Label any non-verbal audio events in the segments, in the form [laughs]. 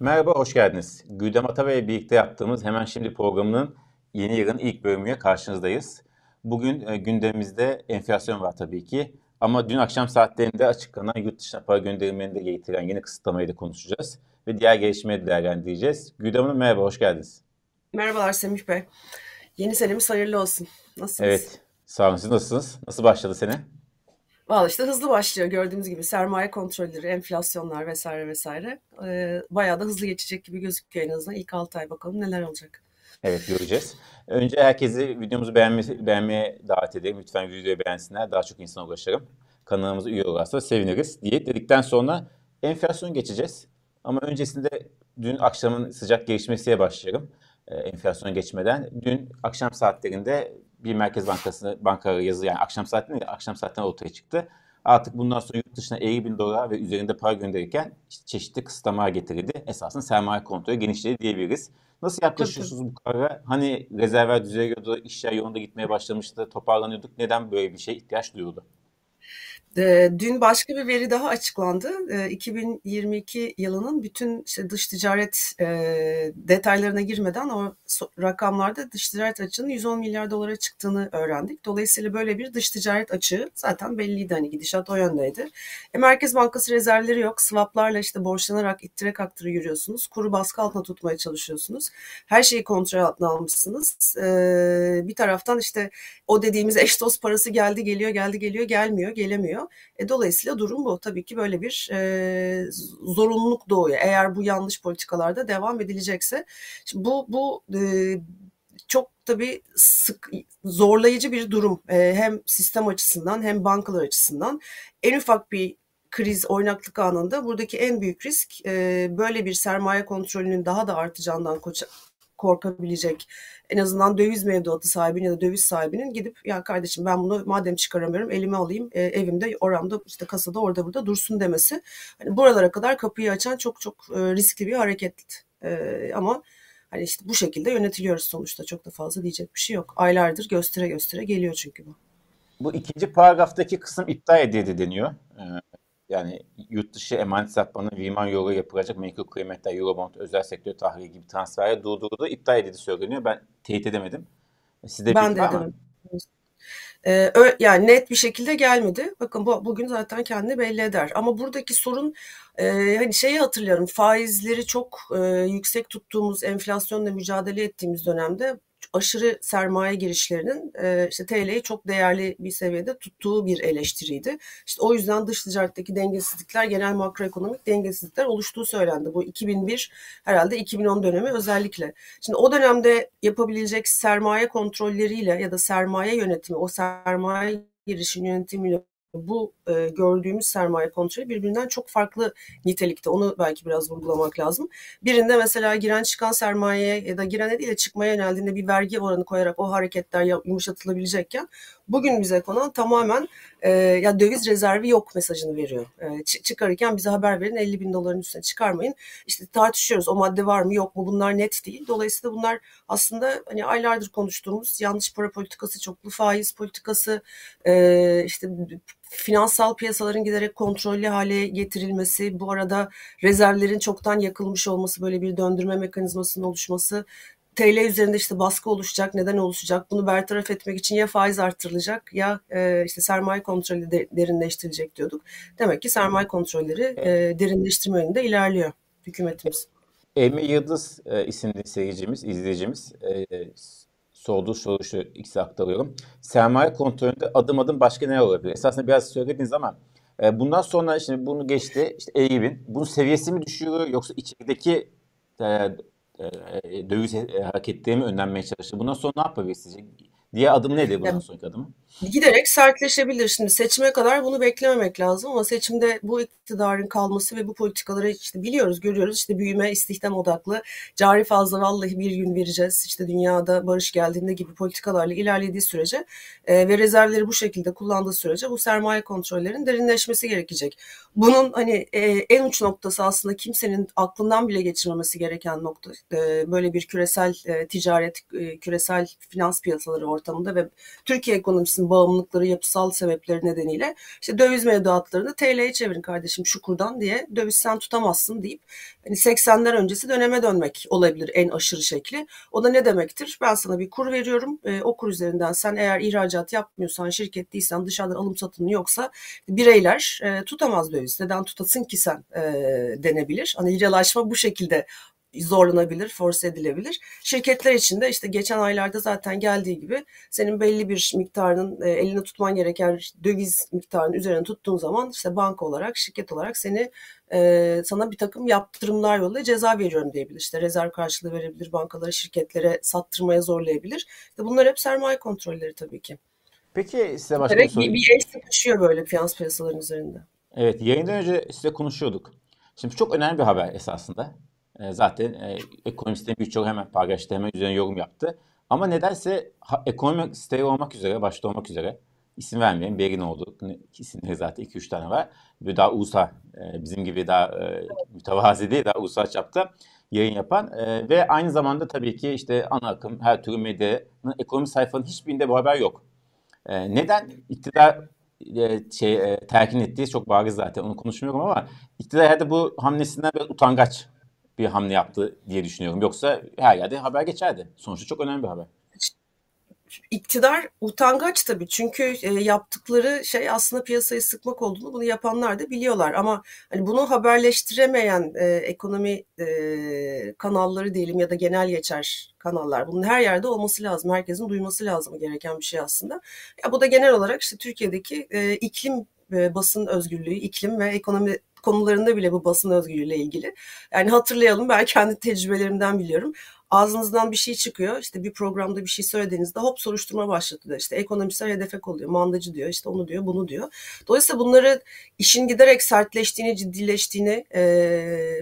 Merhaba, hoş geldiniz. Güldem Ata ile birlikte yaptığımız Hemen Şimdi programının yeni yılın ilk bölümüyle karşınızdayız. Bugün e, gündemimizde enflasyon var tabii ki. Ama dün akşam saatlerinde açıklanan yurt dışına para gönderilmeni de getiren yeni kısıtlamayı da konuşacağız. Ve diğer gelişmeleri de değerlendireceğiz. Güldem Hanım merhaba, hoş geldiniz. Merhabalar Semih Bey. Yeni senemiz hayırlı olsun. Nasılsınız? Evet, sağ olun. Siz nasılsınız? Nasıl başladı sene? Valla işte hızlı başlıyor gördüğümüz gibi sermaye kontrolleri, enflasyonlar vesaire vesaire. Ee, bayağı da hızlı geçecek gibi gözüküyor en azından. İlk 6 ay bakalım neler olacak. Evet göreceğiz. Önce herkesi videomuzu beğenmesi, beğenmeye davet edelim. Lütfen videoyu beğensinler. Daha çok insana ulaşırım. Kanalımıza üye olursa seviniriz diye dedikten sonra enflasyon geçeceğiz. Ama öncesinde dün akşamın sıcak gelişmesiye başlayalım. Ee, enflasyon geçmeden. Dün akşam saatlerinde bir Merkez Bankası banka yazı yani akşam saatinde akşam saatten ortaya çıktı. Artık bundan sonra yurt dışına 50 bin dolar ve üzerinde para gönderirken çeşitli kısıtlamalar getirildi. Esasında sermaye kontrolü genişledi diyebiliriz. Nasıl yaklaşıyorsunuz bu karara? Hani rezerver düzeliyordu, işler yolunda gitmeye başlamıştı, toparlanıyorduk. Neden böyle bir şey ihtiyaç duyuldu? Dün başka bir veri daha açıklandı. 2022 yılının bütün işte dış ticaret detaylarına girmeden o rakamlarda dış ticaret açığının 110 milyar dolara çıktığını öğrendik. Dolayısıyla böyle bir dış ticaret açığı zaten belliydi hani gidişat o yöndeydi. E, Merkez Bankası rezervleri yok. Swaplarla işte borçlanarak ittire kaktıra yürüyorsunuz. Kuru baskı altına tutmaya çalışıyorsunuz. Her şeyi kontrol altına almışsınız. Bir taraftan işte o dediğimiz eş dost parası geldi geliyor geldi geliyor gelmiyor gelemiyor. E, dolayısıyla durum bu. Tabii ki böyle bir e, zorunluluk doğuyor. Eğer bu yanlış politikalarda devam edilecekse. Şimdi bu bu e, çok tabii sık zorlayıcı bir durum. E, hem sistem açısından hem bankalar açısından. En ufak bir kriz, oynaklık anında buradaki en büyük risk e, böyle bir sermaye kontrolünün daha da artacağından korkabilecek en azından döviz mevduatı sahibinin ya da döviz sahibinin gidip ya kardeşim ben bunu madem çıkaramıyorum elime alayım e, evimde oramda işte kasada orada burada dursun demesi. Hani buralara kadar kapıyı açan çok çok e, riskli bir hareket. E, ama hani işte bu şekilde yönetiliyoruz sonuçta çok da fazla diyecek bir şey yok. Aylardır göstere göstere geliyor çünkü bu. Bu ikinci paragraftaki kısım iptal edildi deniyor. Ee, yani yurt dışı emanet satmanın Viman yolu yapılacak menkul kıymetler, Eurobond, özel sektör tahliye gibi transferler durduruldu, iptal edildi söyleniyor. Ben teyit edemedim. Sizde ben de edemedim. Ee, yani net bir şekilde gelmedi. Bakın bu bugün zaten kendini belli eder. Ama buradaki sorun e, hani şeyi hatırlıyorum. Faizleri çok e, yüksek tuttuğumuz, enflasyonla mücadele ettiğimiz dönemde aşırı sermaye girişlerinin e, işte TL'yi çok değerli bir seviyede tuttuğu bir eleştiriydi. İşte o yüzden dış ticaretteki dengesizlikler, genel makroekonomik dengesizlikler oluştuğu söylendi. Bu 2001 herhalde 2010 dönemi özellikle. Şimdi o dönemde yapabilecek sermaye kontrolleriyle ya da sermaye yönetimi, o sermaye girişin yönetimiyle bu e, gördüğümüz sermaye kontrolü birbirinden çok farklı nitelikte. Onu belki biraz vurgulamak lazım. Birinde mesela giren çıkan sermayeye ya da girene değil de çıkmaya yöneldiğinde bir vergi oranı koyarak o hareketler yumuşatılabilecekken bugün bize konan tamamen e, ya döviz rezervi yok mesajını veriyor. E, çıkarırken bize haber verin 50 bin doların üstüne çıkarmayın. İşte tartışıyoruz o madde var mı yok mu bunlar net değil. Dolayısıyla bunlar aslında hani aylardır konuştuğumuz yanlış para politikası, çoklu faiz politikası, e, işte finansal piyasaların giderek kontrollü hale getirilmesi, bu arada rezervlerin çoktan yakılmış olması, böyle bir döndürme mekanizmasının oluşması, TL üzerinde işte baskı oluşacak, neden oluşacak? Bunu bertaraf etmek için ya faiz artırılacak ya e, işte sermaye kontrolü de, derinleştirilecek diyorduk. Demek ki sermaye kontrolleri e, derinleştirme yönünde ilerliyor hükümetimiz. Emi Yıldız e, isimli seyircimiz, izleyicimiz e, sorduğu soru şu ikisi aktarıyorum. Sermaye kontrolünde adım adım başka ne olabilir? Esasında biraz söylediniz ama e, bundan sonra şimdi bunu geçti. İşte Eyüp'ün bunun seviyesi mi düşüyor yoksa içerideki e, döviz hareketleri mi önlenmeye çalışıyor? Bundan sonra ne yapabilir sizce? Diye adım nedir bundan sonraki adım? Giderek sertleşebilir. Şimdi seçime kadar bunu beklememek lazım ama seçimde bu iktidarın kalması ve bu politikaları işte biliyoruz, görüyoruz. İşte büyüme, istihdam odaklı, cari fazla vallahi bir gün vereceğiz. İşte dünyada barış geldiğinde gibi politikalarla ilerlediği sürece e, ve rezervleri bu şekilde kullandığı sürece bu sermaye kontrollerin derinleşmesi gerekecek. Bunun hani e, en uç noktası aslında kimsenin aklından bile geçirmemesi gereken nokta. E, böyle bir küresel e, ticaret, e, küresel finans piyasaları ortamında ve Türkiye ekonomisi endekslerin bağımlılıkları, yapısal sebepleri nedeniyle işte döviz mevduatlarını TL'ye çevirin kardeşim şu kurdan diye döviz sen tutamazsın deyip hani 80'ler öncesi döneme dönmek olabilir en aşırı şekli. O da ne demektir? Ben sana bir kur veriyorum. E, o kur üzerinden sen eğer ihracat yapmıyorsan, şirket değilsen, dışarıdan alım satımın yoksa bireyler e, tutamaz döviz. Neden tutasın ki sen e, denebilir. Hani liralaşma bu şekilde zorlanabilir, force edilebilir. Şirketler için de işte geçen aylarda zaten geldiği gibi senin belli bir miktarının e, elinde tutman gereken döviz miktarının üzerine tuttuğun zaman işte banka olarak, şirket olarak seni e, sana bir takım yaptırımlar yoluyla ceza veriyorum diyebilir. İşte rezerv karşılığı verebilir, bankalara, şirketlere sattırmaya zorlayabilir. İşte bunlar hep sermaye kontrolleri tabii ki. Peki size başka bir soru. Bir, el sıkışıyor böyle finans piyasalarının üzerinde. Evet, yayından önce size konuşuyorduk. Şimdi çok önemli bir haber esasında. E, zaten e, ekonomistlerin birçoğu hemen paylaştı, hemen üzerine yorum yaptı. Ama nedense ha, ekonomi siteyi olmak üzere, başta olmak üzere isim vermeyelim. Berin oldu. İsimleri zaten 2-3 tane var. Bir daha USA, e, bizim gibi daha e, mütevazi değil, daha ulusal çapta yayın yapan e, ve aynı zamanda tabii ki işte ana akım, her türlü medyanın ekonomi sayfanın hiçbirinde bu haber yok. E, neden? İktidar e, şey e, terkin ettiği çok bariz zaten onu konuşmuyorum ama iktidar herhalde bu hamlesinden biraz utangaç bir hamle yaptı diye düşünüyorum. Yoksa her yerde haber geçerdi. Sonuçta çok önemli bir haber. İktidar utangaç tabii çünkü e, yaptıkları şey aslında piyasayı sıkmak olduğunu bunu yapanlar da biliyorlar ama hani bunu haberleştiremeyen e, ekonomi e, kanalları diyelim ya da genel geçer kanallar bunun her yerde olması lazım herkesin duyması lazım gereken bir şey aslında ya bu da genel olarak işte Türkiye'deki iklim basın özgürlüğü, iklim ve ekonomi konularında bile bu basın özgürlüğüyle ilgili. Yani hatırlayalım ben kendi tecrübelerimden biliyorum. Ağzınızdan bir şey çıkıyor. işte bir programda bir şey söylediğinizde hop soruşturma başlatıyor. İşte ekonomistler hedefe oluyor. Mandacı diyor. işte onu diyor, bunu diyor. Dolayısıyla bunları işin giderek sertleştiğini, ciddileştiğini e,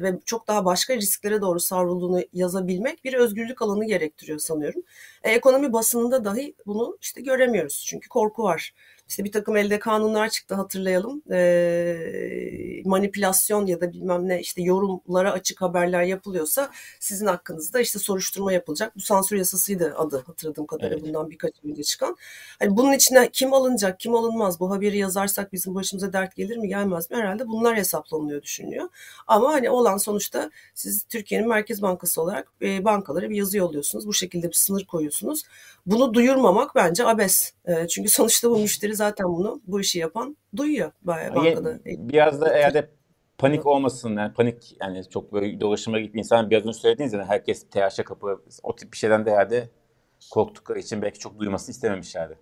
ve çok daha başka risklere doğru savrulduğunu yazabilmek bir özgürlük alanı gerektiriyor sanıyorum. E, ekonomi basınında dahi bunu işte göremiyoruz. Çünkü korku var. İşte bir takım elde kanunlar çıktı hatırlayalım. E, manipülasyon ya da bilmem ne işte yorumlara açık haberler yapılıyorsa sizin hakkınızda işte soruşturma yapılacak. Bu sansür yasasıydı adı hatırladığım kadarıyla evet. bundan birkaç önce çıkan. Hani bunun içine kim alınacak, kim alınmaz? Bu haberi yazarsak bizim başımıza dert gelir mi, gelmez mi? Herhalde bunlar hesaplanıyor düşünüyor. Ama hani olan sonuçta siz Türkiye'nin Merkez Bankası olarak e, bankalara bir yazı yolluyorsunuz. Bu şekilde bir sınır koyuyorsunuz. Bunu duyurmamak bence abes. E, çünkü sonuçta bu müşteri zaten bunu bu işi yapan duyuyor bankada. Biraz da eğer de panik olmasın yani panik yani çok böyle dolaşıma gibi insan biraz önce söylediğiniz gibi herkes telaşa kapı o tip bir şeyden de herhalde korktukları için belki çok duymasını istememişlerdi.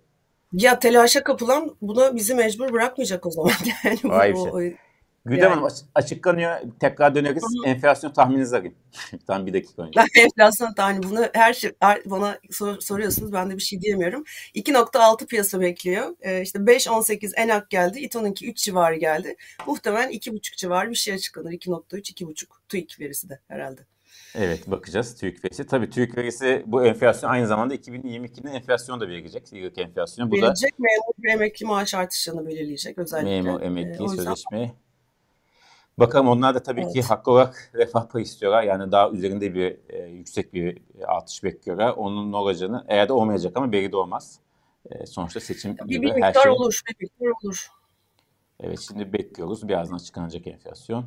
Ya telaşa kapılan buna bizi mecbur bırakmayacak o zaman. [laughs] Yani Vay bu, şey. O, Gündem yani. Hanım açıklanıyor. Tekrar. Hı. Enflasyon tahmininizi alayım. [laughs] Tam bir dakika önce. Ben enflasyon tahmini bunu her şey her, bana sor, soruyorsunuz. Ben de bir şey diyemiyorum. 2.6 piyasa bekliyor. Ee, işte 5.18 enak geldi. İTO'nunki 3 civarı geldi. Muhtemelen 2.5 civarı bir şey açıklanır. 2.3, 2.5 TÜİK verisi de herhalde. Evet bakacağız TÜİK verisi. Tabii TÜİK verisi bu enflasyon aynı zamanda 2022'nin enflasyonu da verecek. Yıllık enflasyonu. Bu verecek da, memur ve emekli maaş artışlarını belirleyecek özellikle. Memur, emekli, ee, sözleşme Bakalım onlar da tabii evet. ki haklı olarak refah payı istiyorlar. Yani daha üzerinde bir e, yüksek bir artış bekliyorlar. Onun olacağını eğer de olmayacak ama belli de olmaz. E, sonuçta seçim bir, gibi bir her şey. olur, bir miktar olur. Evet şimdi bekliyoruz. Birazdan açıklanacak enflasyon.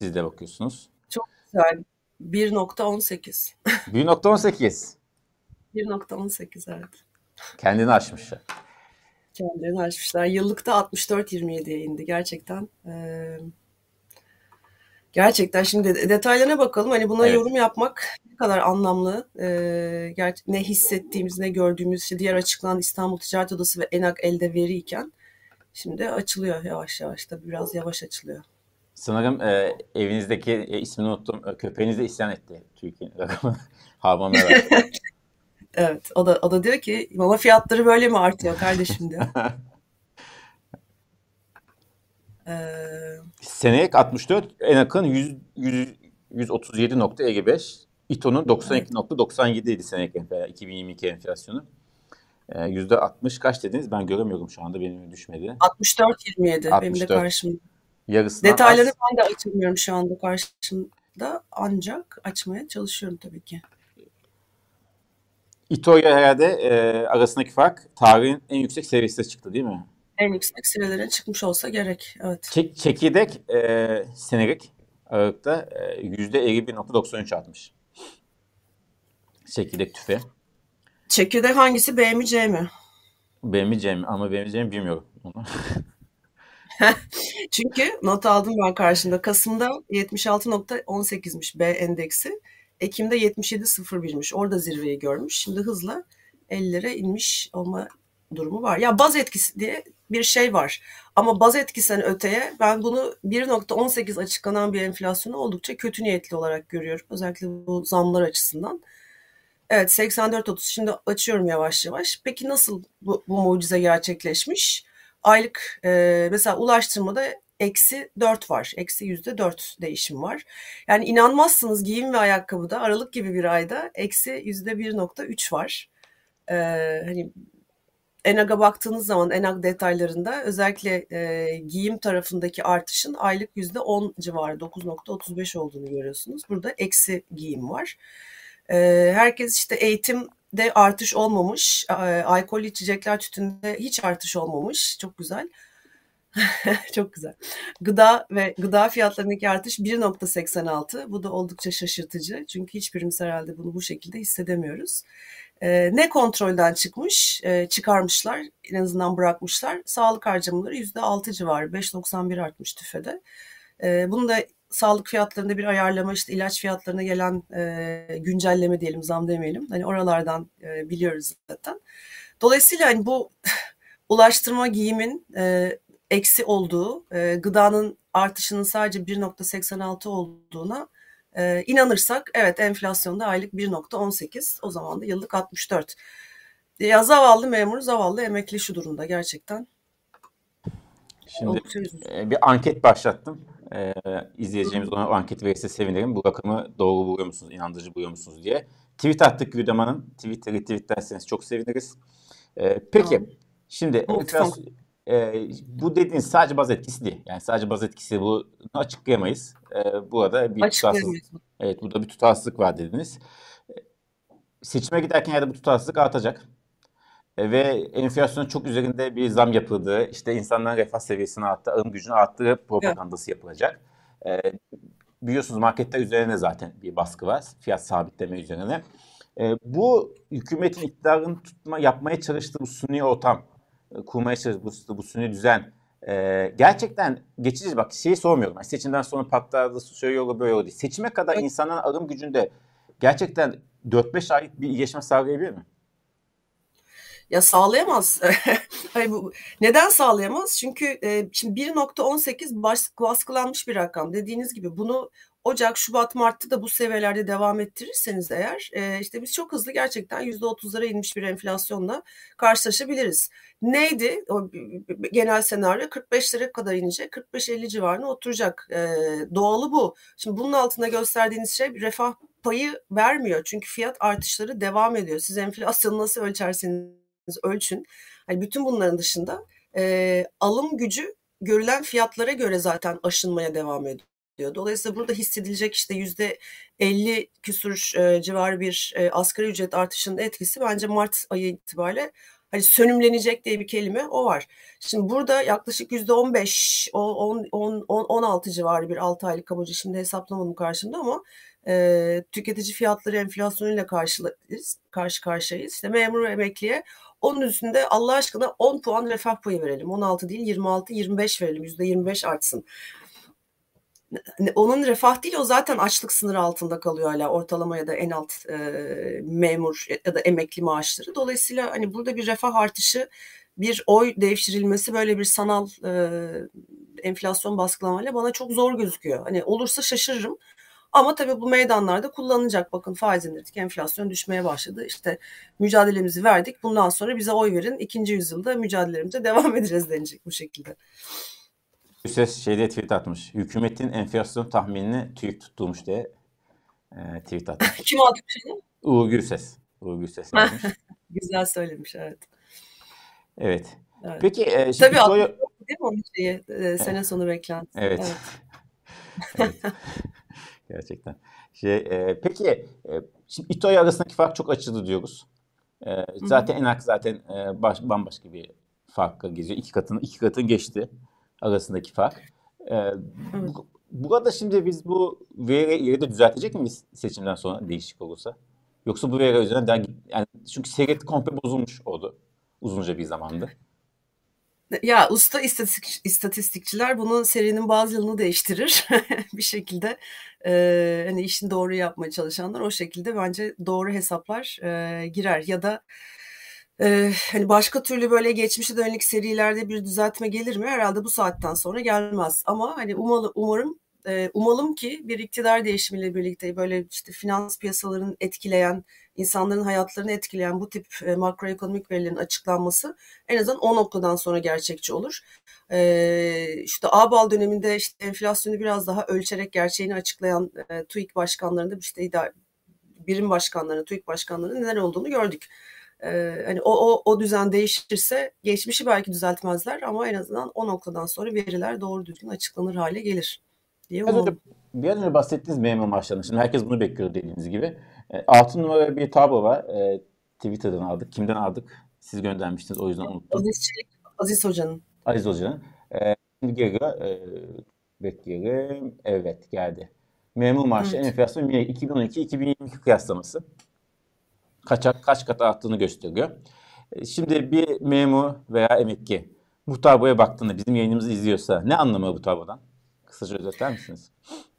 Siz de bakıyorsunuz. Çok güzel. 1.18. 1.18. 1.18 evet. Kendini aşmışlar. Kendini aşmışlar. Yıllıkta 64.27'ye indi gerçekten. Ee, Gerçekten şimdi detaylarına bakalım. Hani buna evet. yorum yapmak ne kadar anlamlı. E, ne hissettiğimiz, ne gördüğümüz işte diğer açıklanan İstanbul Ticaret Odası ve ENAK elde veriyken şimdi açılıyor yavaş yavaş da biraz yavaş açılıyor. Sanırım e, evinizdeki e, ismini unuttum. E, köpeğiniz de isyan etti Türkiye'nin rakamı. [laughs] Havama [laughs] Evet. O da, o da diyor ki mama fiyatları böyle mi artıyor kardeşim diyor. [laughs] Ee, Seneye 64, en yakın 100, 100, 137.55. İTO'nun 92.97 idi seneye 2022 enflasyonu. Ee, %60 kaç dediniz? Ben göremiyorum şu anda. Benim düşmedi. 64.27 benim de karşımda. Yarısından Detayları az. ben de açamıyorum şu anda karşımda. Ancak açmaya çalışıyorum tabii ki. İTO ile herhalde e, arasındaki fark tarihin en yüksek seviyesine çıktı değil mi? En yüksek seviyelere çıkmış olsa gerek. Evet. Çek, çekirdek e, senelik Aralık'ta e, %51.93 artmış. Çekirdek tüfe. Çekirdek hangisi? B mi C mi? B mi C mi? Ama B mi C mi bilmiyorum onu. [laughs] Çünkü not aldım ben karşımda. Kasım'da 76.18'miş B endeksi. Ekim'de 77.01'miş. Orada zirveyi görmüş. Şimdi hızla 50'lere inmiş olma durumu var. Ya baz etkisi diye bir şey var. Ama baz etkisinden öteye ben bunu 1.18 açıklanan bir enflasyonu oldukça kötü niyetli olarak görüyorum. Özellikle bu zamlar açısından. Evet 84.30 şimdi açıyorum yavaş yavaş. Peki nasıl bu, bu mucize gerçekleşmiş? Aylık e, mesela ulaştırmada eksi 4 var. Eksi yüzde 4 değişim var. Yani inanmazsınız giyim ve ayakkabıda Aralık gibi bir ayda eksi yüzde 1.3 var. Ee, hani ENAG'a baktığınız zaman ENAG detaylarında özellikle e, giyim tarafındaki artışın aylık yüzde 10 civarı 9.35 olduğunu görüyorsunuz. Burada eksi giyim var. E, herkes işte eğitimde artış olmamış, e, alkol içecekler tütünde hiç artış olmamış. Çok güzel. [laughs] Çok güzel. Gıda ve gıda fiyatlarındaki artış 1.86. Bu da oldukça şaşırtıcı. Çünkü hiçbirimiz herhalde bunu bu şekilde hissedemiyoruz. Ee, ne kontrolden çıkmış? Ee, çıkarmışlar, en azından bırakmışlar. Sağlık harcamaları %6 civarı, 5.91 artmış tüfede. Ee, bunu da sağlık fiyatlarında bir ayarlama, işte ilaç fiyatlarına gelen e, güncelleme diyelim, zam demeyelim. Hani oralardan e, biliyoruz zaten. Dolayısıyla hani bu [laughs] ulaştırma giyimin e, eksi olduğu, e, gıdanın artışının sadece 1.86 olduğuna e, inanırsak evet enflasyonda aylık 1.18 o zaman da yıllık 64. Ya zavallı memur, zavallı emekli şu durumda gerçekten. Şimdi e, bir anket başlattım. E, izleyeceğimiz ona anket verirse sevinirim. Bu rakamı doğru buluyor musunuz, inandırıcı buluyor musunuz diye. Tweet attık Güdem Hanım. Twitter'ı tweetlerseniz çok seviniriz. E, peki, tamam. şimdi enflasyon, e, bu dediğiniz sadece baz etkisi değil. Yani sadece baz etkisi bunu açıklayamayız. E, burada bir tutarsızlık, evet, burada bir tutarsızlık var dediniz. Seçime giderken ya da bu tutarsızlık artacak. E, ve enflasyonun çok üzerinde bir zam yapıldığı, işte insanların refah seviyesini arttı, alım gücünü arttığı propagandası evet. yapılacak. E, biliyorsunuz marketler üzerine zaten bir baskı var. Fiyat sabitleme üzerine. E, bu hükümetin iktidarını tutma, yapmaya çalıştığı bu suni ortam kurmaya çalıştığı bu, bu suni düzen e, gerçekten geçici bak şeyi sormuyorum. Yani seçimden sonra patladı şöyle yolu böyle değil. Seçime kadar evet. insanların alım gücünde gerçekten 4-5 aylık bir iyileşme sağlayabilir mi? Ya sağlayamaz. [laughs] Hayır, bu, neden sağlayamaz? Çünkü e, şimdi 1.18 baskılanmış bir rakam. Dediğiniz gibi bunu Ocak, Şubat, Mart'ta da bu seviyelerde devam ettirirseniz eğer e, işte biz çok hızlı gerçekten %30'lara inmiş bir enflasyonla karşılaşabiliriz. Neydi o genel senaryo? 45'lere kadar inecek, 45-50 civarına oturacak. E, doğalı bu. Şimdi bunun altında gösterdiğiniz şey refah payı vermiyor. Çünkü fiyat artışları devam ediyor. Siz enflasyonu nasıl ölçerseniz ölçün. Yani bütün bunların dışında e, alım gücü görülen fiyatlara göre zaten aşınmaya devam ediyor diyor. Dolayısıyla burada hissedilecek işte yüzde 50 küsur e, civarı bir e, asgari ücret artışının etkisi bence Mart ayı itibariyle hani sönümlenecek diye bir kelime o var. Şimdi burada yaklaşık yüzde 15, 10, 10, 16 civarı bir 6 aylık kabaca şimdi hesaplamadım karşımda ama e, tüketici fiyatları enflasyonuyla karşılayız, karşı karşıyayız. İşte memur ve emekliye onun üstünde Allah aşkına 10 puan refah payı verelim. 16 değil 26, 25 verelim. %25 artsın onun refah değil o zaten açlık sınırı altında kalıyor hala ortalama ya da en alt e, memur ya da emekli maaşları. Dolayısıyla hani burada bir refah artışı bir oy devşirilmesi böyle bir sanal e, enflasyon baskılamayla bana çok zor gözüküyor. Hani olursa şaşırırım. Ama tabii bu meydanlarda kullanılacak. Bakın faiz indirdik, enflasyon düşmeye başladı. İşte mücadelemizi verdik. Bundan sonra bize oy verin. İkinci yüzyılda mücadelelerimize [laughs] devam edeceğiz denecek bu şekilde. Ses şeyde tweet atmış. Hükümetin enflasyon tahminini TÜİK tutturmuş diye e, tweet atmış. [laughs] Kim atmış onu? Uğur Gürses. Uğur Gürses yazmış. [laughs] Güzel söylemiş evet. Evet. evet. Peki e, şimdi Tabii soru... değil mi onun şeyi e, sene sonu beklentisi. Evet. evet. [laughs] evet. Gerçekten. Şey, e, peki e, şimdi İTO arasındaki fark çok açıldı diyoruz. E, zaten enak zaten e, baş, bambaşka bir farkla geziyor. İki katını iki katın geçti arasındaki fark. E, bu, burada şimdi biz bu veri de düzeltecek miyiz seçimden sonra değişik olursa? Yoksa bu veri üzerinden daha, yani çünkü seyret komple bozulmuş oldu uzunca bir zamanda. Ya usta istatistik, istatistikçiler bunun serinin bazı yılını değiştirir [laughs] bir şekilde. E, hani işini doğru yapmaya çalışanlar o şekilde bence doğru hesaplar e, girer ya da e, hani başka türlü böyle geçmişe dönük serilerde bir düzeltme gelir mi? Herhalde bu saatten sonra gelmez. Ama hani umalı, umarım umalım ki bir iktidar değişimiyle birlikte böyle işte finans piyasalarının etkileyen, insanların hayatlarını etkileyen bu tip e, makroekonomik verilerin açıklanması en azından o noktadan sonra gerçekçi olur. E, işte ABAL döneminde işte enflasyonu biraz daha ölçerek gerçeğini açıklayan e, TÜİK başkanlarında işte birim başkanlarının, TÜİK başkanlarının neler olduğunu gördük. Ee, hani o, o, o düzen değişirse geçmişi belki düzeltmezler ama en azından o noktadan sonra veriler doğru düzgün açıklanır hale gelir diye önce, biraz önce bahsettiğiniz memur maaşlarını. Şimdi herkes bunu bekliyor dediğiniz gibi. E, altı numara bir tablo var. E, Twitter'dan aldık. Kimden aldık? Siz göndermiştiniz o yüzden unuttum. Aziz Çelik, Aziz Hoca'nın. Aziz Hoca'nın. E, şimdi geri e, bekleyelim. Evet geldi. Memur maaşı evet. enflasyon 2012-2022 kıyaslaması. Kaç, kaç kat arttığını gösteriyor. E, şimdi bir memur veya emekli bu tabloya baktığında bizim yayınımızı izliyorsa ne anlamı bu tablodan? Kısaca özetler misiniz?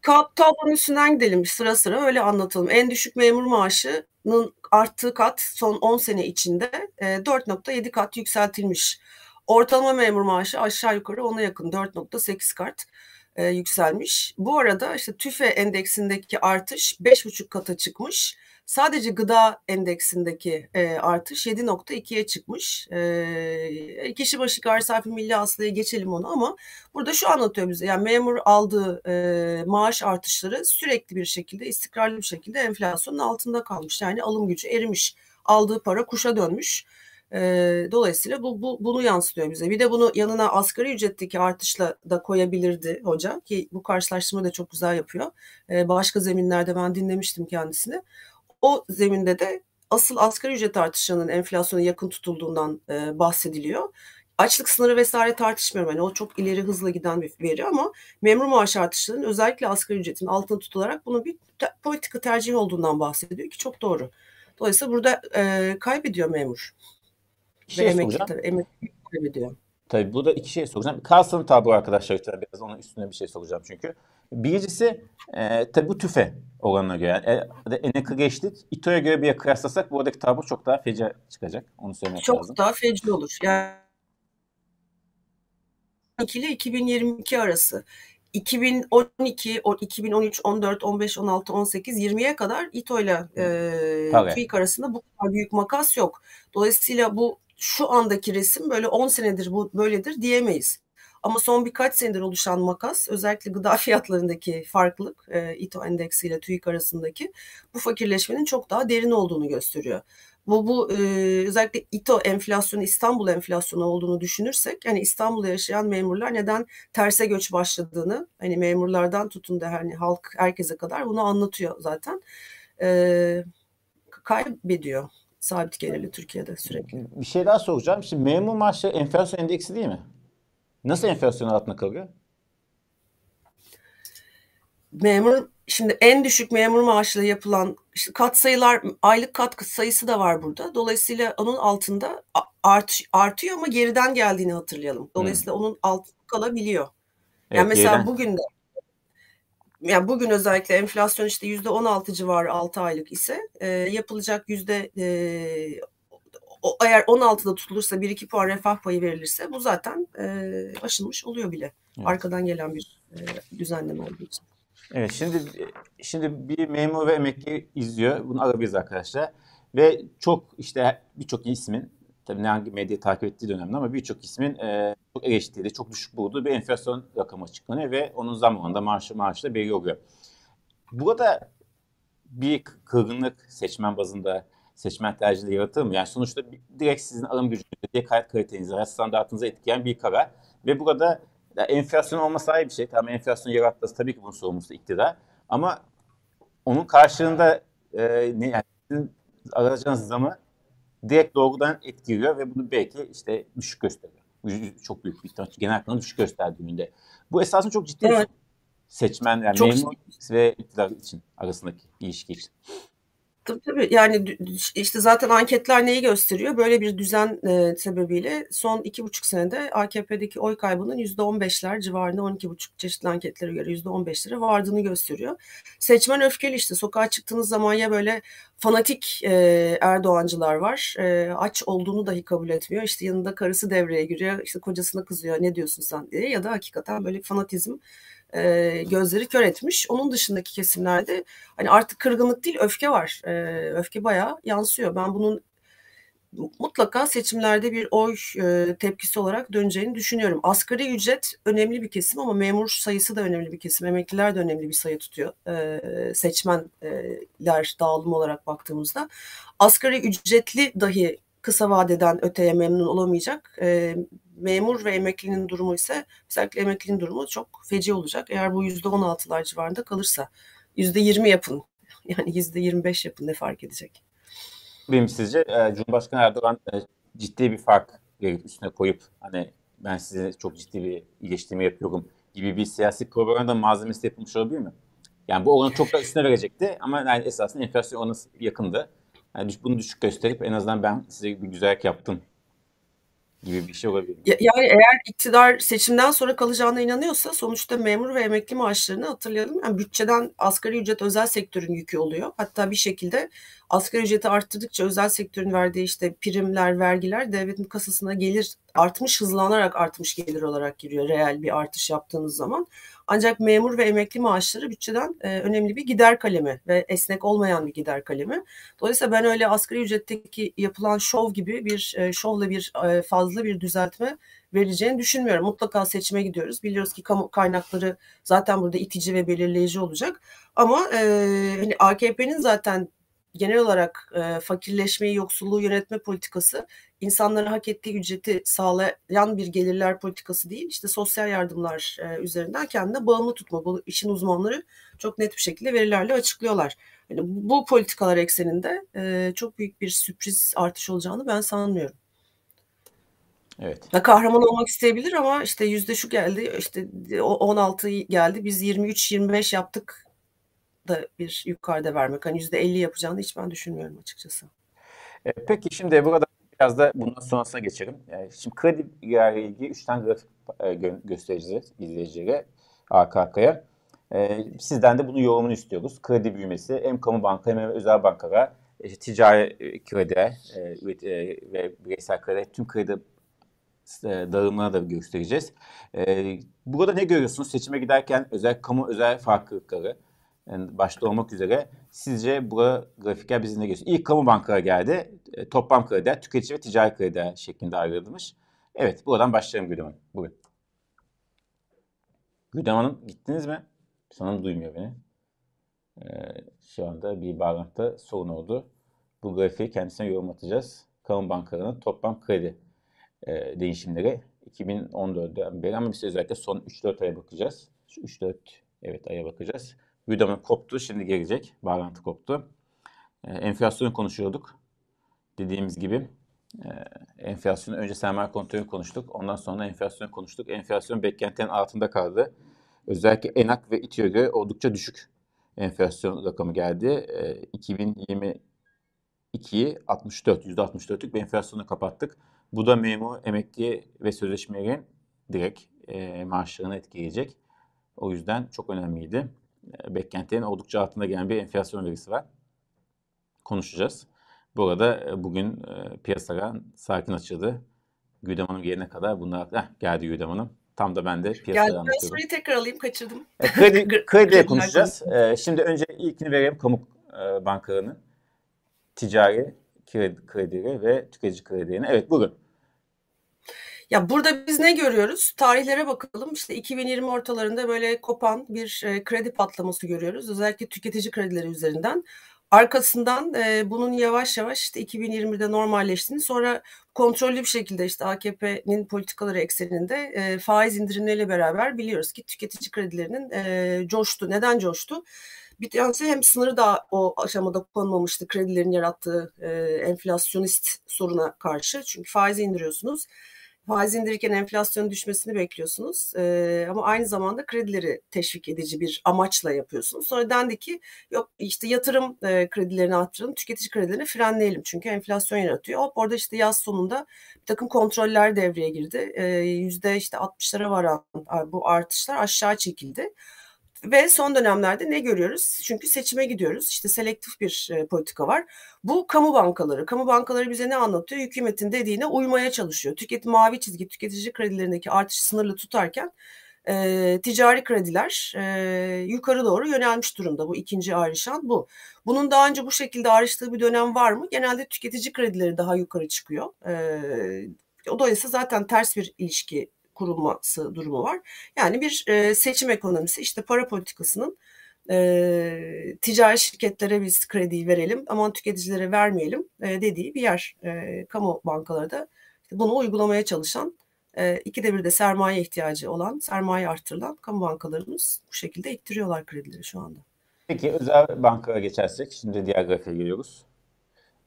Tablonun üstünden gidelim sıra sıra öyle anlatalım. En düşük memur maaşının arttığı kat son 10 sene içinde 4.7 e, kat yükseltilmiş. Ortalama memur maaşı aşağı yukarı ona yakın 4.8 kat e, yükselmiş. Bu arada işte TÜFE endeksindeki artış 5,5 kata çıkmış. Sadece gıda endeksindeki e, artış 7.2'ye çıkmış. E, kişi başı gayri safi milli hasılaya geçelim onu ama burada şu anlatıyor bize. Yani memur aldığı e, maaş artışları sürekli bir şekilde istikrarlı bir şekilde enflasyonun altında kalmış. Yani alım gücü erimiş. Aldığı para kuşa dönmüş. E, dolayısıyla bu, bu bunu yansıtıyor bize. Bir de bunu yanına asgari ücretteki artışla da koyabilirdi hoca ki bu karşılaştırma da çok güzel yapıyor. E, başka zeminlerde ben dinlemiştim kendisini. O zeminde de asıl asgari ücret artışının enflasyona yakın tutulduğundan e, bahsediliyor. Açlık sınırı vesaire tartışmıyorum. Yani o çok ileri hızla giden bir veri ama memur maaş artışlarının özellikle asgari ücretin altında tutularak bunun bir te- politika tercihi olduğundan bahsediyor ki çok doğru. Dolayısıyla burada e, kaybediyor memur. şey Ve emekli, tabii, emekli kaybediyor. Tabii burada iki şey soracağım. Kalsın tablo arkadaşlar biraz onun üstüne bir şey soracağım çünkü. Birincisi e, tabii bu tüfe oranına göre. E, Enek'i geçtik. İto'ya göre bir kıyaslasak buradaki tablo çok daha feci çıkacak. Onu söylemek çok lazım. Çok daha feci olur. Yani 2022 ile 2022 arası 2012, 2013, 14, 15, 16, 18, 20'ye kadar İTO ile TÜİK arasında bu kadar büyük makas yok. Dolayısıyla bu şu andaki resim böyle 10 senedir bu böyledir diyemeyiz. Ama son birkaç senedir oluşan makas özellikle gıda [laughs] fiyatlarındaki farklılık e, İTO endeksi ile TÜİK arasındaki bu fakirleşmenin çok daha derin olduğunu gösteriyor. Bu, bu e, özellikle İTO enflasyonu İstanbul enflasyonu olduğunu düşünürsek yani İstanbul'da yaşayan memurlar neden terse göç başladığını hani memurlardan tutun da hani halk herkese kadar bunu anlatıyor zaten. E, kaybediyor sabit gelirli Türkiye'de sürekli. Bir şey daha soracağım. Şimdi memur maaşı enflasyon endeksi değil mi? Nasıl enflasyon altında kalıyor? Memur şimdi en düşük memur maaşıyla yapılan işte kat sayılar aylık kat sayısı da var burada. Dolayısıyla onun altında art, artıyor ama geriden geldiğini hatırlayalım. Dolayısıyla hmm. onun altında kalabiliyor. Evet, yani mesela geriden. bugün de yani bugün özellikle enflasyon işte yüzde 16 civarı 6 aylık ise e, yapılacak yüzde e, o, eğer 16'da tutulursa 1-2 puan refah payı verilirse bu zaten e, aşılmış oluyor bile. Evet. Arkadan gelen bir e, düzenleme olduğu için. Evet şimdi şimdi bir memur ve emekli izliyor. Bunu alabiliriz arkadaşlar. Ve çok işte birçok ismin tabii ne hangi medya takip ettiği dönemde ama birçok ismin e, çok eleştirdiği, çok düşük bulduğu bir enflasyon rakamı açıklanıyor ve onun zamanında maaşı da belli oluyor. Burada bir kırgınlık seçmen bazında seçmen tercihleri yaratır mı? Yani sonuçta direkt sizin alım gücünüzü, kayıt kalitenizi, hayat standartınızı etkileyen bir karar. Ve burada yani enflasyon olması ayrı bir şey. Tamam enflasyon yaratması tabii ki bunun sorumlusu iktidar. Ama onun karşılığında e, ne yani sizin alacağınız zamı direkt doğrudan etkiliyor ve bunu belki işte düşük gösteriyor. Çok büyük bir ihtimal genel kanı düşük gösterdiğinde. Bu esasında çok ciddi evet. seçmen yani çok memur ve iktidar için arasındaki ilişki için. Tabii tabii. Yani işte zaten anketler neyi gösteriyor? Böyle bir düzen e, sebebiyle son iki buçuk senede AKP'deki oy kaybının yüzde on beşler civarında on iki buçuk çeşitli anketlere göre yüzde on beşlere vardığını gösteriyor. Seçmen öfkeli işte. Sokağa çıktığınız zaman ya böyle fanatik e, Erdoğancılar var. E, aç olduğunu dahi kabul etmiyor. İşte yanında karısı devreye giriyor. İşte kocasına kızıyor ne diyorsun sen diye. Ya da hakikaten böyle fanatizm e, gözleri kör etmiş. Onun dışındaki kesimlerde hani artık kırgınlık değil öfke var. E, öfke bayağı yansıyor. Ben bunun mutlaka seçimlerde bir oy e, tepkisi olarak döneceğini düşünüyorum. Asgari ücret önemli bir kesim ama memur sayısı da önemli bir kesim. Emekliler de önemli bir sayı tutuyor e, seçmenler dağılım olarak baktığımızda. Asgari ücretli dahi kısa vadeden öteye memnun olamayacak. E, memur ve emeklinin durumu ise özellikle emeklinin durumu çok feci olacak. Eğer bu yüzde on altılar civarında kalırsa yüzde yirmi yapın [laughs] yani yüzde yirmi beş yapın ne fark edecek? Benim sizce e, Cumhurbaşkanı Erdoğan e, ciddi bir fark üstüne koyup hani ben size çok ciddi bir iyileştirme yapıyorum gibi bir siyasi propaganda malzemesi yapılmış olabilir mi? Yani bu oranı çok da üstüne verecekti ama yani esasında enflasyon oranı yakındı. Yani bunu düşük gösterip en azından ben size bir güzellik yaptım gibi bir şey olabilir. Yani eğer iktidar seçimden sonra kalacağına inanıyorsa sonuçta memur ve emekli maaşlarını hatırlayalım. Yani bütçeden asgari ücret özel sektörün yükü oluyor. Hatta bir şekilde asgari ücreti arttırdıkça özel sektörün verdiği işte primler, vergiler devletin kasasına gelir artmış hızlanarak artmış gelir olarak giriyor reel bir artış yaptığınız zaman. Ancak memur ve emekli maaşları bütçeden e, önemli bir gider kalemi ve esnek olmayan bir gider kalemi. Dolayısıyla ben öyle asgari ücretteki yapılan şov gibi bir e, şovla bir e, fazla bir düzeltme vereceğini düşünmüyorum. Mutlaka seçime gidiyoruz. Biliyoruz ki kamu kaynakları zaten burada itici ve belirleyici olacak. Ama e, hani AKP'nin zaten genel olarak e, fakirleşmeyi, yoksulluğu yönetme politikası insanlara hak ettiği ücreti sağlayan bir gelirler politikası değil. İşte sosyal yardımlar e, üzerinden kendine bağımlı tutma. Bu işin uzmanları çok net bir şekilde verilerle açıklıyorlar. Yani bu politikalar ekseninde e, çok büyük bir sürpriz artış olacağını ben sanmıyorum. Evet. Ya kahraman olmak isteyebilir ama işte yüzde şu geldi, işte 16 geldi, biz 23-25 yaptık da bir yukarıda vermek. Hani yüzde elli yapacağını hiç ben düşünmüyorum açıkçası. E, peki şimdi burada biraz da bundan sonrasına geçelim. Yani şimdi kredi ile ilgili üç tane grafik e, gö- göstereceğiz izleyicilere arka arkaya. E, sizden de bunun yorumunu istiyoruz. Kredi büyümesi hem kamu banka hem özel bankalara işte ticari kredi e, e, ve bireysel kredi tüm kredi e, dağılımına da göstereceğiz. E, burada ne görüyorsunuz seçime giderken özel kamu özel farklılıkları? Başta olmak üzere sizce bu grafikler bizi ne gösteriyor? İlk kamu bankaları geldi. E, toplam krediler, tüketici ve ticari krediler şeklinde ayrılmış. Evet, buradan başlayalım Gülüm Hanım. Bugün. Gülüm Hanım gittiniz mi? Sanırım duymuyor beni. Ee, şu anda bir bağlantıda sorun oldu. Bu grafiği kendisine yorum atacağız. Kamu bankalarının toplam kredi e, değişimleri 2014'den beri ama biz özellikle son 3-4 aya bakacağız. Şu 3-4 evet aya bakacağız. Udemy koptu. Şimdi gelecek. Bağlantı koptu. E, enflasyonu konuşuyorduk. Dediğimiz gibi e, enflasyonu önce sermaye kontrolü konuştuk. Ondan sonra enflasyonu konuştuk. Enflasyon beklentinin altında kaldı. Özellikle ENAK ve İTÜ'ye göre oldukça düşük enflasyon rakamı geldi. E, 2022'yi 64, %64'lük bir enflasyonu kapattık. Bu da memur, emekli ve sözleşmelerin direkt e, maaşlarını etkileyecek. O yüzden çok önemliydi. E, beklentilerin oldukça altında gelen bir enflasyon verisi var. Konuşacağız. Bu arada e, bugün e, piyasalar sakin açıldı. Güdem Hanım gelene kadar bunlar heh, geldi Güdem Hanım. Tam da ben de piyasaları Geldi. Ben soruyu tekrar alayım kaçırdım. E, kredi, [laughs] krediye konuşacağız. E, şimdi önce ilkini verelim kamu e, bankalarının ticari kredi, kredileri ve tüketici kredilerini. Evet bugün. Ya burada biz ne görüyoruz? Tarihlere bakalım. İşte 2020 ortalarında böyle kopan bir e, kredi patlaması görüyoruz. Özellikle tüketici kredileri üzerinden. Arkasından e, bunun yavaş yavaş işte 2020'de normalleştiğini sonra kontrollü bir şekilde işte AKP'nin politikaları ekseninde e, faiz indirimleriyle beraber biliyoruz ki tüketici kredilerinin e, coştu. Neden coştu? Bir tanesi hem sınırı da o aşamada konmamıştı kredilerin yarattığı e, enflasyonist soruna karşı. Çünkü faizi indiriyorsunuz faiz indirirken enflasyonun düşmesini bekliyorsunuz. E, ama aynı zamanda kredileri teşvik edici bir amaçla yapıyorsunuz. Sonra dendi ki yok işte yatırım e, kredilerini arttıralım, tüketici kredilerini frenleyelim. Çünkü enflasyon yaratıyor. Hop orada işte yaz sonunda bir takım kontroller devreye girdi. Yüzde e, işte 60'lara varan bu artışlar aşağı çekildi. Ve son dönemlerde ne görüyoruz? Çünkü seçime gidiyoruz. İşte selektif bir e, politika var. Bu kamu bankaları. Kamu bankaları bize ne anlatıyor? Hükümetin dediğine uymaya çalışıyor. Tüketim mavi çizgi tüketici kredilerindeki artışı sınırlı tutarken e, ticari krediler e, yukarı doğru yönelmiş durumda. Bu ikinci ayrışan bu. Bunun daha önce bu şekilde ayrıştığı bir dönem var mı? Genelde tüketici kredileri daha yukarı çıkıyor. E, dolayısıyla zaten ters bir ilişki kurulması durumu var. Yani bir e, seçim ekonomisi işte para politikasının e, ticari şirketlere biz krediyi verelim ama tüketicilere vermeyelim e, dediği bir yer. E, kamu bankaları da bunu uygulamaya çalışan e, ikide bir de sermaye ihtiyacı olan, sermaye arttırılan kamu bankalarımız bu şekilde ittiriyorlar kredileri şu anda. Peki özel bankalara geçersek şimdi diğer grafiğe geliyoruz.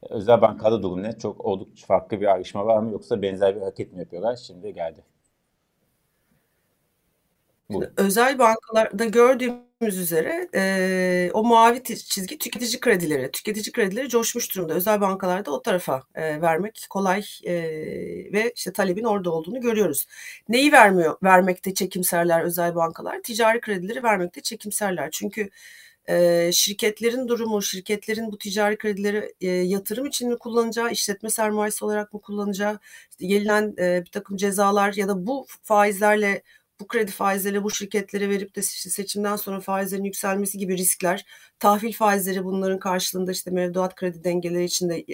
Özel bankada durum ne? Çok oldukça farklı bir ayrışma var mı yoksa benzer bir hareket mi yapıyorlar? Şimdi geldi. Özel bankalarda gördüğümüz üzere e, o mavi çizgi tüketici kredileri. Tüketici kredileri coşmuş durumda. Özel bankalarda o tarafa e, vermek kolay e, ve işte talebin orada olduğunu görüyoruz. Neyi vermiyor? Vermekte çekimserler özel bankalar. Ticari kredileri vermekte çekimserler. Çünkü e, şirketlerin durumu, şirketlerin bu ticari kredileri e, yatırım için mi kullanacağı, işletme sermayesi olarak mı kullanacağı, işte gelinen e, bir takım cezalar ya da bu faizlerle bu kredi faizleri bu şirketlere verip de seçimden sonra faizlerin yükselmesi gibi riskler, tahvil faizleri bunların karşılığında işte mevduat kredi dengeleri içinde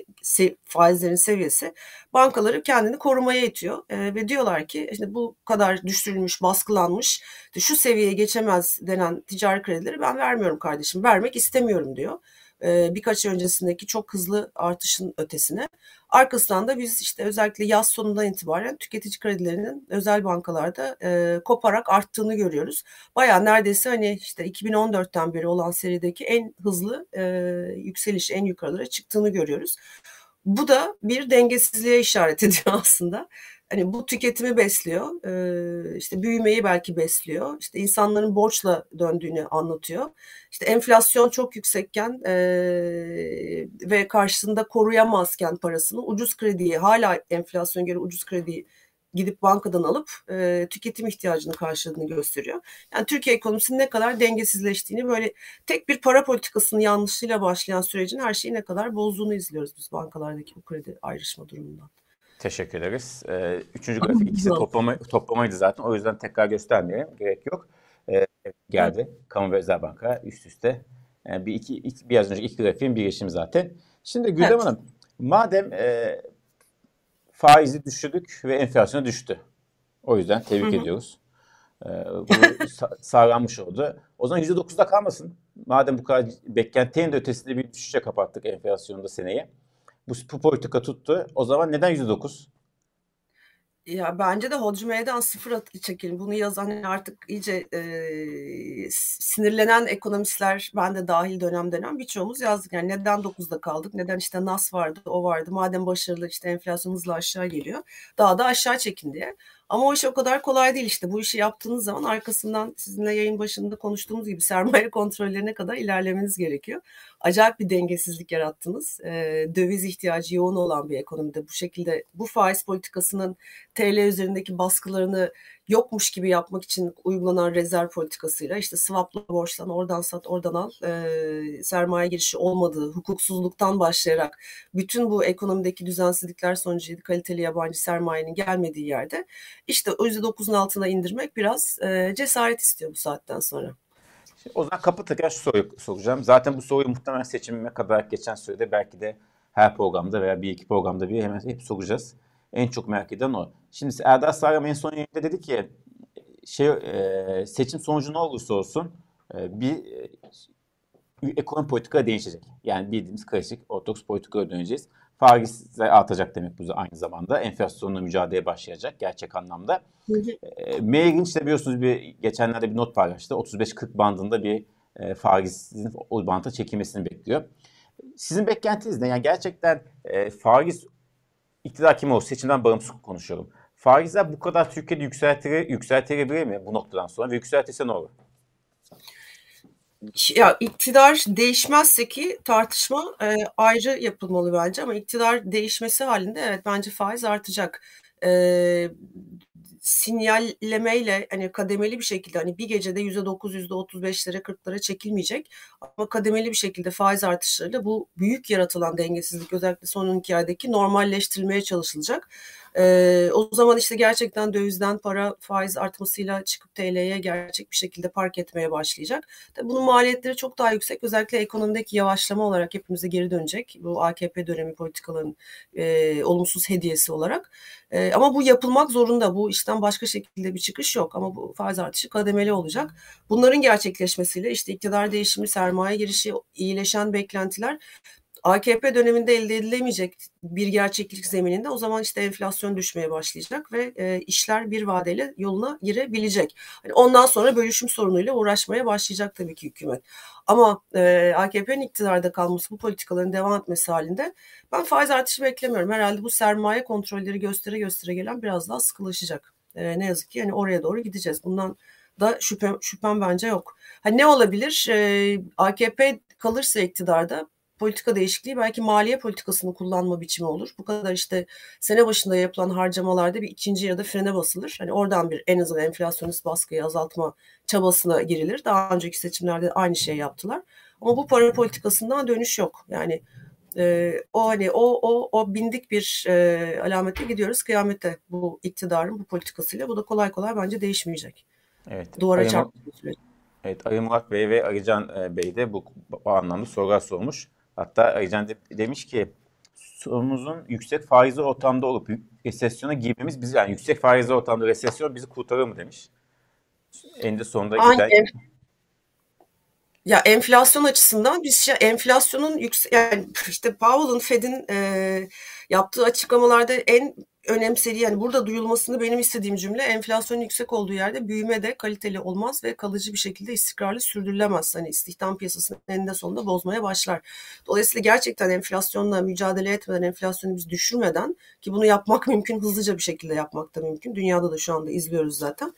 faizlerin seviyesi bankaları kendini korumaya itiyor. E, ve diyorlar ki işte bu kadar düşürülmüş, baskılanmış, şu seviyeye geçemez denen ticari kredileri ben vermiyorum kardeşim, vermek istemiyorum diyor birkaç öncesindeki çok hızlı artışın ötesine. Arkasından da biz işte özellikle yaz sonundan itibaren tüketici kredilerinin özel bankalarda e, koparak arttığını görüyoruz. Baya neredeyse hani işte 2014'ten beri olan serideki en hızlı e, yükseliş, en yukarılara çıktığını görüyoruz. Bu da bir dengesizliğe işaret ediyor [laughs] aslında hani bu tüketimi besliyor, işte büyümeyi belki besliyor, işte insanların borçla döndüğünü anlatıyor. İşte enflasyon çok yüksekken ve karşısında koruyamazken parasını ucuz krediyi hala enflasyon göre ucuz krediyi gidip bankadan alıp e, tüketim ihtiyacını karşıladığını gösteriyor. Yani Türkiye ekonomisinin ne kadar dengesizleştiğini böyle tek bir para politikasının yanlışıyla başlayan sürecin her şeyi ne kadar bozduğunu izliyoruz biz bankalardaki bu kredi ayrışma durumundan. Teşekkür ederiz. Ee, üçüncü grafik ikisi toplama, toplamaydı zaten. O yüzden tekrar göstermeye gerek yok. Ee, geldi. Kamu ve özel banka üst üste. Yani bir iki, iki, biraz önce iki grafiğin birleşimi zaten. Şimdi Güldem evet. Hanım, madem e, faizi düşürdük ve enflasyonu düştü. O yüzden tebrik Hı-hı. ediyoruz. E, bu [laughs] sa- sağlanmış oldu. O zaman %9'da kalmasın. Madem bu kadar beklentinin de ötesinde bir düşüşe kapattık enflasyonda seneye bu, bu politika tuttu. O zaman neden %9? Ya bence de Hodri Meydan sıfır çekelim. Bunu yazan artık iyice e, sinirlenen ekonomistler ben de dahil dönem dönem birçoğumuz yazdık. Yani neden 9'da kaldık? Neden işte NAS vardı, o vardı. Madem başarılı işte enflasyon hızla aşağı geliyor. Daha da aşağı çekin diye. Ama o iş o kadar kolay değil işte. Bu işi yaptığınız zaman arkasından sizinle yayın başında konuştuğumuz gibi [laughs] sermaye kontrollerine kadar ilerlemeniz gerekiyor. Acayip bir dengesizlik yarattınız. E, döviz ihtiyacı yoğun olan bir ekonomide bu şekilde bu faiz politikasının TL üzerindeki baskılarını yokmuş gibi yapmak için uygulanan rezerv politikasıyla işte swapla borçlan oradan sat oradan al e, sermaye girişi olmadığı hukuksuzluktan başlayarak bütün bu ekonomideki düzensizlikler sonucu kaliteli yabancı sermayenin gelmediği yerde işte o %9'un altına indirmek biraz e, cesaret istiyor bu saatten sonra. o zaman kapı tekrar şu soruyu soracağım. Zaten bu soruyu muhtemelen seçimime kadar geçen sürede belki de her programda veya bir iki programda bir hemen hep soracağız. En çok merak eden o. Şimdi Erdal Sarım en son yayında dedi ki şey e, seçim sonucu ne olursa olsun e, bir e, ekonomi politika değişecek. Yani bildiğimiz klasik ortodoks politikaya döneceğiz. Faizler artacak demek bu aynı zamanda. Enflasyonla mücadeleye başlayacak gerçek anlamda. E, Meyerin işte biliyorsunuz bir geçenlerde bir not paylaştı. 35-40 bandında bir e, faizin o banta çekilmesini bekliyor. Sizin beklentiniz ne? Yani gerçekten e, faiz iktidar kim olursa seçimden bağımsız konuşuyorum. Faizler bu kadar Türkiye'de yükseltir, yükseltilebilir mi bu noktadan sonra ve yükseltirse ne olur? Ya iktidar değişmezse ki tartışma e, ayrı yapılmalı bence ama iktidar değişmesi halinde evet bence faiz artacak. E, sinyallemeyle hani kademeli bir şekilde hani bir gecede %9 %35'lere 40'lara çekilmeyecek ama kademeli bir şekilde faiz artışlarıyla bu büyük yaratılan dengesizlik özellikle son iki aydaki normalleştirilmeye çalışılacak. Ee, o zaman işte gerçekten dövizden para faiz artmasıyla çıkıp TL'ye gerçek bir şekilde park etmeye başlayacak. Tabii bunun maliyetleri çok daha yüksek. Özellikle ekonomideki yavaşlama olarak hepimize geri dönecek. Bu AKP dönemi politikaların e, olumsuz hediyesi olarak. E, ama bu yapılmak zorunda. Bu işten başka şekilde bir çıkış yok. Ama bu faiz artışı kademeli olacak. Bunların gerçekleşmesiyle işte iktidar değişimi, sermaye girişi, iyileşen beklentiler AKP döneminde elde edilemeyecek bir gerçeklik zemininde o zaman işte enflasyon düşmeye başlayacak ve e, işler bir vadeyle yoluna girebilecek. Hani ondan sonra bölüşüm sorunuyla uğraşmaya başlayacak tabii ki hükümet. Ama e, AKP'nin iktidarda kalması bu politikaların devam etmesi halinde ben faiz artışı beklemiyorum. Herhalde bu sermaye kontrolleri göstere göstere gelen biraz daha sıkılaşacak. E, ne yazık ki yani oraya doğru gideceğiz. Bundan da şüphem, şüphem bence yok. Hani ne olabilir? E, AKP kalırsa iktidarda politika değişikliği belki maliye politikasını kullanma biçimi olur. Bu kadar işte sene başında yapılan harcamalarda bir ikinci yarıda frene basılır. Hani oradan bir en azından enflasyonist baskıyı azaltma çabasına girilir. Daha önceki seçimlerde aynı şey yaptılar. Ama bu para politikasından dönüş yok. Yani e, o hani o o o bindik bir e, alamete gidiyoruz kıyamete bu iktidarın bu politikasıyla. Bu da kolay kolay bence değişmeyecek. Evet. Duvara çarptığı Evet, Ali Murat Bey ve Arıcan e, Bey de bu, bu anlamda sorular sormuş. Hatta Aycan de, demiş ki sorunumuzun yüksek faizli ortamda olup resesyona girmemiz bizi yani yüksek faizli ortamda resesyon bizi kurtarır mı demiş. En de sonunda Aynen. güzel. Ya enflasyon açısından biz şey, enflasyonun yüksek yani işte Powell'ın Fed'in e, yaptığı açıklamalarda en önemsediği yani burada duyulmasını benim istediğim cümle enflasyon yüksek olduğu yerde büyüme de kaliteli olmaz ve kalıcı bir şekilde istikrarlı sürdürülemez. Hani istihdam piyasasının eninde sonunda bozmaya başlar. Dolayısıyla gerçekten enflasyonla mücadele etmeden, enflasyonu biz düşürmeden ki bunu yapmak [laughs] mümkün, hızlıca bir şekilde yapmak da mümkün. Dünyada da şu anda izliyoruz zaten.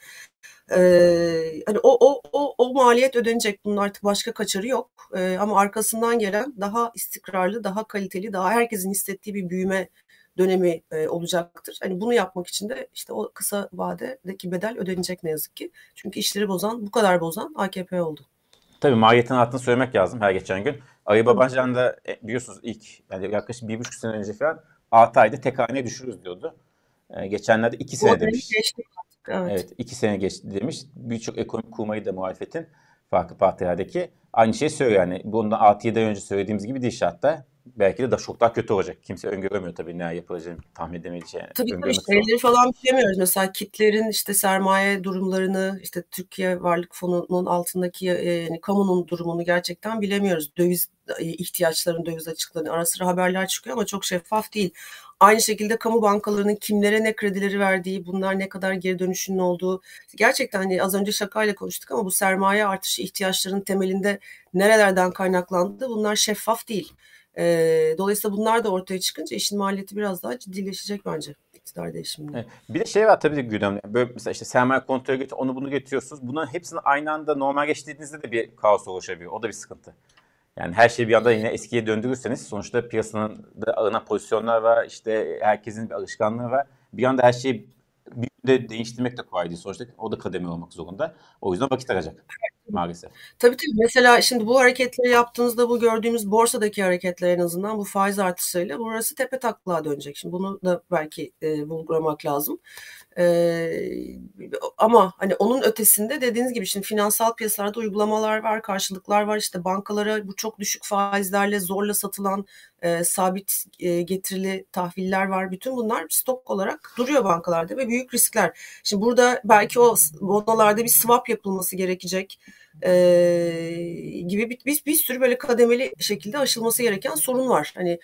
Ee, hani o, o, o, o maliyet ödenecek. Bunun artık başka kaçarı yok. Ee, ama arkasından gelen daha istikrarlı, daha kaliteli, daha herkesin hissettiği bir büyüme dönemi e, olacaktır. Hani bunu yapmak için de işte o kısa vadedeki bedel ödenecek ne yazık ki. Çünkü işleri bozan, bu kadar bozan AKP oldu. Tabii maliyetin altını söylemek lazım her geçen gün. Ayı Babacan da e, biliyorsunuz ilk yani yaklaşık bir buçuk sene önce falan 6 ayda tek haneye düşürürüz diyordu. Ee, geçenlerde 2 sene demiş. Geçti. Evet. evet iki sene geçti demiş. Birçok ekonomik kurmayı da muhalefetin farklı partilerdeki aynı şeyi söylüyor. Yani bundan 6-7 ay önce söylediğimiz gibi değil hatta belki de daha çok daha kötü olacak. Kimse öngöremiyor tabii ne yapılacağını tahmin edemeyeceği. Yani. Tabii tabii şeyleri falan bilemiyoruz. Mesela kitlerin işte sermaye durumlarını işte Türkiye Varlık Fonu'nun altındaki e, yani kamunun durumunu gerçekten bilemiyoruz. Döviz e, ihtiyaçların döviz açıklarını ara sıra haberler çıkıyor ama çok şeffaf değil. Aynı şekilde kamu bankalarının kimlere ne kredileri verdiği, bunlar ne kadar geri dönüşünün olduğu. Gerçekten hani az önce şakayla konuştuk ama bu sermaye artışı ihtiyaçların temelinde nerelerden kaynaklandı bunlar şeffaf değil. E, dolayısıyla bunlar da ortaya çıkınca işin maliyeti biraz daha ciddileşecek bence iktidar değişiminde. Evet. Bir de şey var tabii ki gündemde. Böyle mesela işte sermaye kontrolü götür, onu bunu getiriyorsunuz. Bunların hepsini aynı anda normal geçtiğinizde de bir kaos oluşabiliyor. O da bir sıkıntı. Yani her şeyi bir anda yine eskiye döndürürseniz sonuçta piyasanın da alınan pozisyonlar var. işte herkesin bir alışkanlığı var. Bir anda her şeyi bir de değiştirmek de kolay değil. Sonuçta o da kademe olmak zorunda. O yüzden vakit alacak maalesef. Tabii tabii. Mesela şimdi bu hareketleri yaptığınızda bu gördüğümüz borsadaki hareketler en azından bu faiz artışıyla burası tepe taklağa dönecek. Şimdi bunu da belki e, vurgulamak lazım. E, ama hani onun ötesinde dediğiniz gibi şimdi finansal piyasalarda uygulamalar var, karşılıklar var. İşte bankalara bu çok düşük faizlerle zorla satılan e, sabit e, getirili tahviller var. Bütün bunlar stok olarak duruyor bankalarda ve büyük riskler. Şimdi burada belki o bonolarda bir swap yapılması gerekecek e, gibi bir, bir, bir sürü böyle kademeli şekilde aşılması gereken sorun var. Hani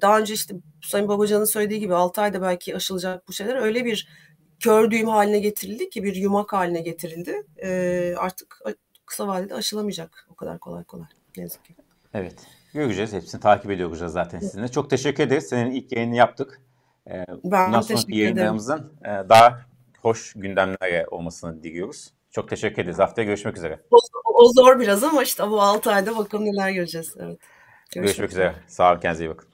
daha önce işte Sayın Babacan'ın söylediği gibi 6 ayda belki aşılacak bu şeyler öyle bir kör düğüm haline getirildi ki bir yumak haline getirildi. E, artık kısa vadede aşılamayacak o kadar kolay kolay. Ne yazık ki. Evet. Göreceğiz. Hepsini takip ediyor olacağız zaten sizinle. Çok teşekkür ederiz. Senin ilk yayını yaptık. Ee, Ben bundan teşekkür sonraki ederim. yayınlarımızın e, daha hoş gündemlere olmasını diliyoruz. Çok teşekkür ederiz. Haftaya görüşmek üzere. O, o zor biraz ama işte bu 6 ayda bakalım neler göreceğiz. Evet. Görüşmek üzere. Sağ olun. Kendinize iyi bakın.